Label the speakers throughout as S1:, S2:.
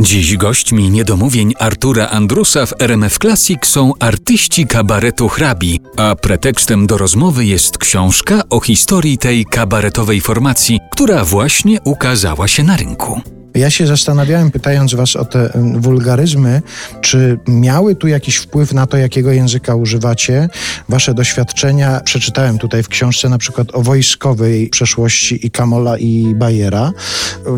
S1: Dziś gośćmi niedomówień Artura Andrusa w RMF Classic są artyści kabaretu hrabi, a pretekstem do rozmowy jest książka o historii tej kabaretowej formacji, która właśnie ukazała się na rynku.
S2: Ja się zastanawiałem, pytając Was o te mm, wulgaryzmy, czy miały tu jakiś wpływ na to, jakiego języka używacie, Wasze doświadczenia. Przeczytałem tutaj w książce na przykład o wojskowej przeszłości i Kamola i Bajera.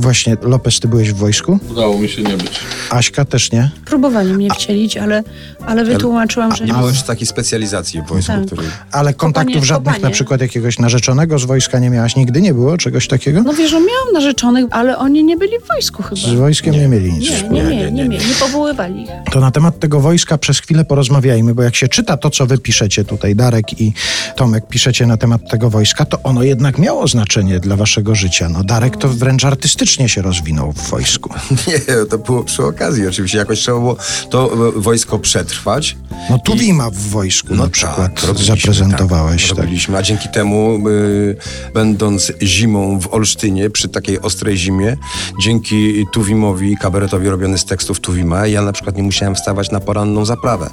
S2: Właśnie, Lopez, ty byłeś w wojsku?
S3: Udało mi się nie być.
S2: Aśka też nie?
S4: Próbowali mnie wcielić, ale, ale wytłumaczyłam, że
S5: Nie
S4: nie.
S5: było jeszcze takiej specjalizacji w wojsku,
S4: Tak.
S5: który...
S2: Ale kontaktów
S4: Kopanie,
S2: żadnych,
S4: kopanie.
S2: na przykład jakiegoś narzeczonego z wojska nie miałaś? Nigdy nie było czegoś takiego?
S4: No wiesz, że miałam narzeczonych, ale oni nie byli w wojsku chyba.
S2: Z wojskiem nie, mieli nic
S4: Nie,
S2: wspólnego.
S4: nie, nie, nie, nie, nie powoływali ich.
S2: To na temat tego wojska przez chwilę porozmawiajmy, bo jak się czyta to, co wy piszecie tutaj, Darek i Tomek piszecie na temat tego wojska, to ono jednak miało znaczenie dla waszego życia. No Darek to wręcz artystycznie się rozwinął w wojsku.
S5: Nie, to było przy okazji oczywiście. Jakoś trzeba było to e, wojsko przetrwać.
S2: No Tuwima w wojsku na przykład
S5: tak, robiliśmy,
S2: zaprezentowałeś.
S5: Tak,
S2: Tak,
S5: robiliśmy, a dzięki temu, y, będąc zimą w Olsztynie, przy takiej ostrej zimie, dzięki Tuwimowi, kabaretowi robiony z tekstów Tuwima, ja na przykład nie musiałem wstawać na poranną zaprawę.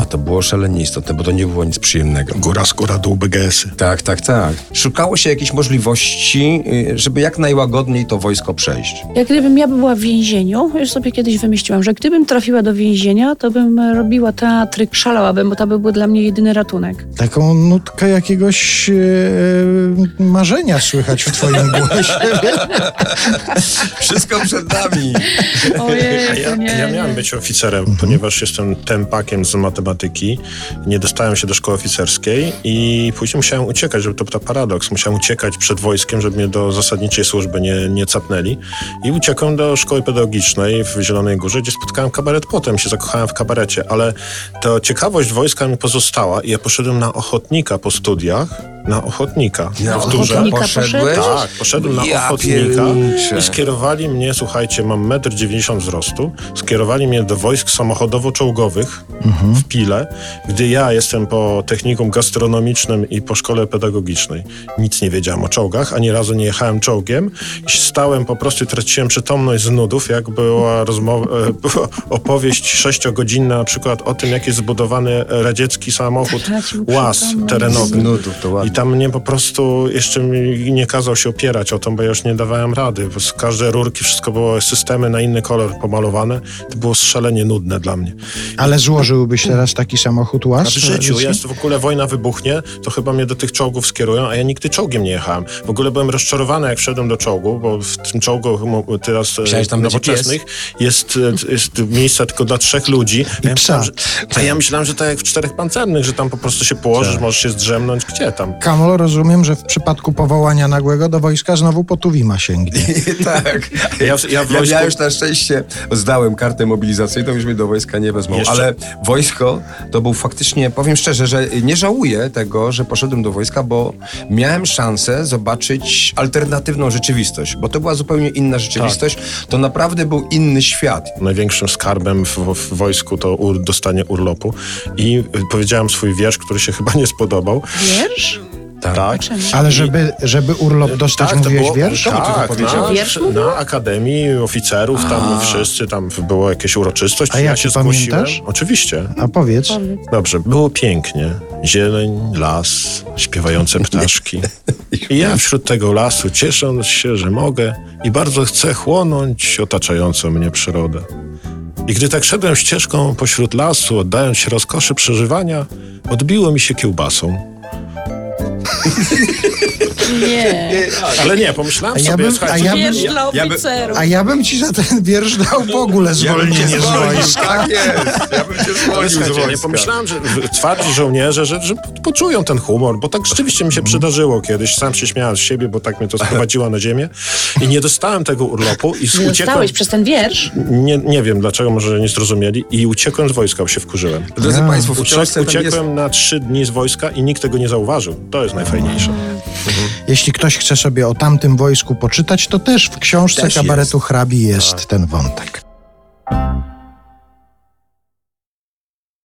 S5: A to było szalenie istotne, bo to nie było nic przyjemnego.
S6: Góra, skóra, dół, BGS-y.
S5: Tak, tak, tak. Szukało się jakiejś możliwości, y, żeby jak najłagodniej to wojsko przejść.
S4: Jak gdybym ja była w więzieniu, już sobie kiedyś wymyśliłam, że gdybym trafiła do więzienia, to bym e, robiła teatry, szalałabym, bo to by był dla mnie jedyny ratunek.
S2: Taką nutkę jakiegoś e, marzenia słychać w twoim głosie.
S5: Wszystko przed nami.
S4: Ojej,
S6: ja, ja miałem być oficerem, ponieważ jestem tempakiem z matematyki. Nie dostałem się do szkoły oficerskiej i później musiałem uciekać, żeby to był paradoks. Musiałem uciekać przed wojskiem, żeby mnie do zasadniczej służby nie, nie capnęli. I uciekłem do szkoły pedagogicznej w Zielonej Górze, gdzie spotkałem kabaret potem. Się zakochałem w kabarecie, ale ta ciekawość wojska mi pozostała i ja poszedłem na ochotnika po studiach. Na ochotnika.
S5: Na
S6: Powtórzę.
S4: ochotnika
S5: poszedłeś?
S6: Tak, poszedłem na
S5: Ja
S6: ochotnika i skierowali mnie, słuchajcie, mam 1,90 m wzrostu, skierowali mnie do wojsk samochodowo-czołgowych w Pile, gdy ja jestem po technikum gastronomicznym i po szkole pedagogicznej. Nic nie wiedziałem o czołgach, ani razu nie jechałem czołgiem. I Stałem po prostu i traciłem przytomność z nudów, jak była, rozmowa, e, była opowieść sześciogodzinna na przykład o tym, jak jest zbudowany radziecki samochód
S4: Tracił
S6: łaz terenowy.
S5: Nudów to ładnie.
S6: I tam mnie po prostu jeszcze mi nie kazał się opierać o to, bo ja już nie dawałem rady. Bo z każde rurki, wszystko było systemy na inny kolor pomalowane. To było szalenie nudne dla mnie.
S2: Ale złożyłbyś teraz taki samochód
S6: A
S2: łaz?
S6: w życiu jest w ogóle wojna wybuchnie, to chyba mnie do tych czołgów skierują, a ja nigdy czołgiem nie jechałem. W ogóle byłem rozczarowany, jak wszedłem do czołgu, bo w tym czołgu teraz e,
S5: Myślałeś, tam
S6: nowoczesnych jest, e, jest miejsce tylko dla trzech ludzi. A ja,
S2: psa.
S6: myślałem, że, a ja myślałem, że tak jak w czterech pancernych, że tam po prostu się położysz,
S5: Tak.
S6: możesz się zdrzemnąć. Gdzie tam?
S2: Kamol, rozumiem, że w przypadku powołania nagłego do wojska znowu po Tuwima sięgnie.
S5: tak.
S6: Ja, ja wojsku...
S5: ja już na szczęście zdałem kartę mobilizacyjną, już mnie do wojska nie wezmą.
S6: Jeszcze-
S5: Ale wojsko to był faktycznie, powiem szczerze, że nie żałuję tego, że poszedłem do wojska, bo miałem szansę zobaczyć alternatywną rzeczywistość, bo to była zupełnie inna rzeczywistość. To naprawdę był inny świat.
S6: największym skarbem w, w wojsku to ur, dostanie urlopu i powiedziałem swój wiersz, który się chyba nie spodobał.
S4: Wiersz?
S6: Tak.
S4: Czemu?
S2: Ale żeby, żeby urlop dostać,
S6: to
S2: mówiłeś
S6: było,
S2: wiersz?
S6: Tak,
S5: powiedziałeś?
S4: Wiersz
S6: na, na Akademii Oficerów, tam wszyscy, tam była jakaś uroczystość.
S2: A
S6: ja się zgłosiłem. Oczywiście.
S2: A powiedz.
S4: Powiedz.
S6: Dobrze, było pięknie. Zieleń, las, śpiewające ptaszki. I ja wśród tego lasu, ciesząc się, że mogę i bardzo chcę chłonąć otaczającą mnie przyrodę. I gdy tak szedłem ścieżką pośród lasu, oddając się rozkoszy przeżywania, odbiło mi się kiełbasą.
S4: Nie.
S6: Ale nie, pomyślałem
S2: A ja
S6: sobie,
S2: bym-
S6: słuchajcie,
S2: a ja bym-
S4: Wiersz dla
S5: ja by-
S4: oficerów.
S2: A ja bym ci za ten wiersz dał w ogóle zwolnienie z wojska.
S5: Tak jest. Ja bym cię zwolnił z
S6: słuchajcie, nie
S5: wojska.
S6: pomyślałem, że twardzi żołnierze, że, że poczują ten humor, bo tak rzeczywiście mi się przydarzyło kiedyś. Sam się śmiałem z siebie, bo tak mnie to sprowadziło na ziemię i nie dostałem tego urlopu i
S4: Nie
S6: uciekłem.
S4: dostałeś przez ten wiersz?
S6: Nie, nie wiem dlaczego, może nie zrozumieli i uciekłem z wojska, bo się wkurzyłem.
S5: Drodzy Państwo, w
S6: Uciek,
S5: książce tam jest...
S6: uciekłem na trzy dni z wojska i nikt tego nie zauważył. To jest najfajniejsze.
S2: Jeśli ktoś chce sobie o tamtym wojsku poczytać, to też w książce
S5: Też
S2: kabaretu hrabi jest ten wątek.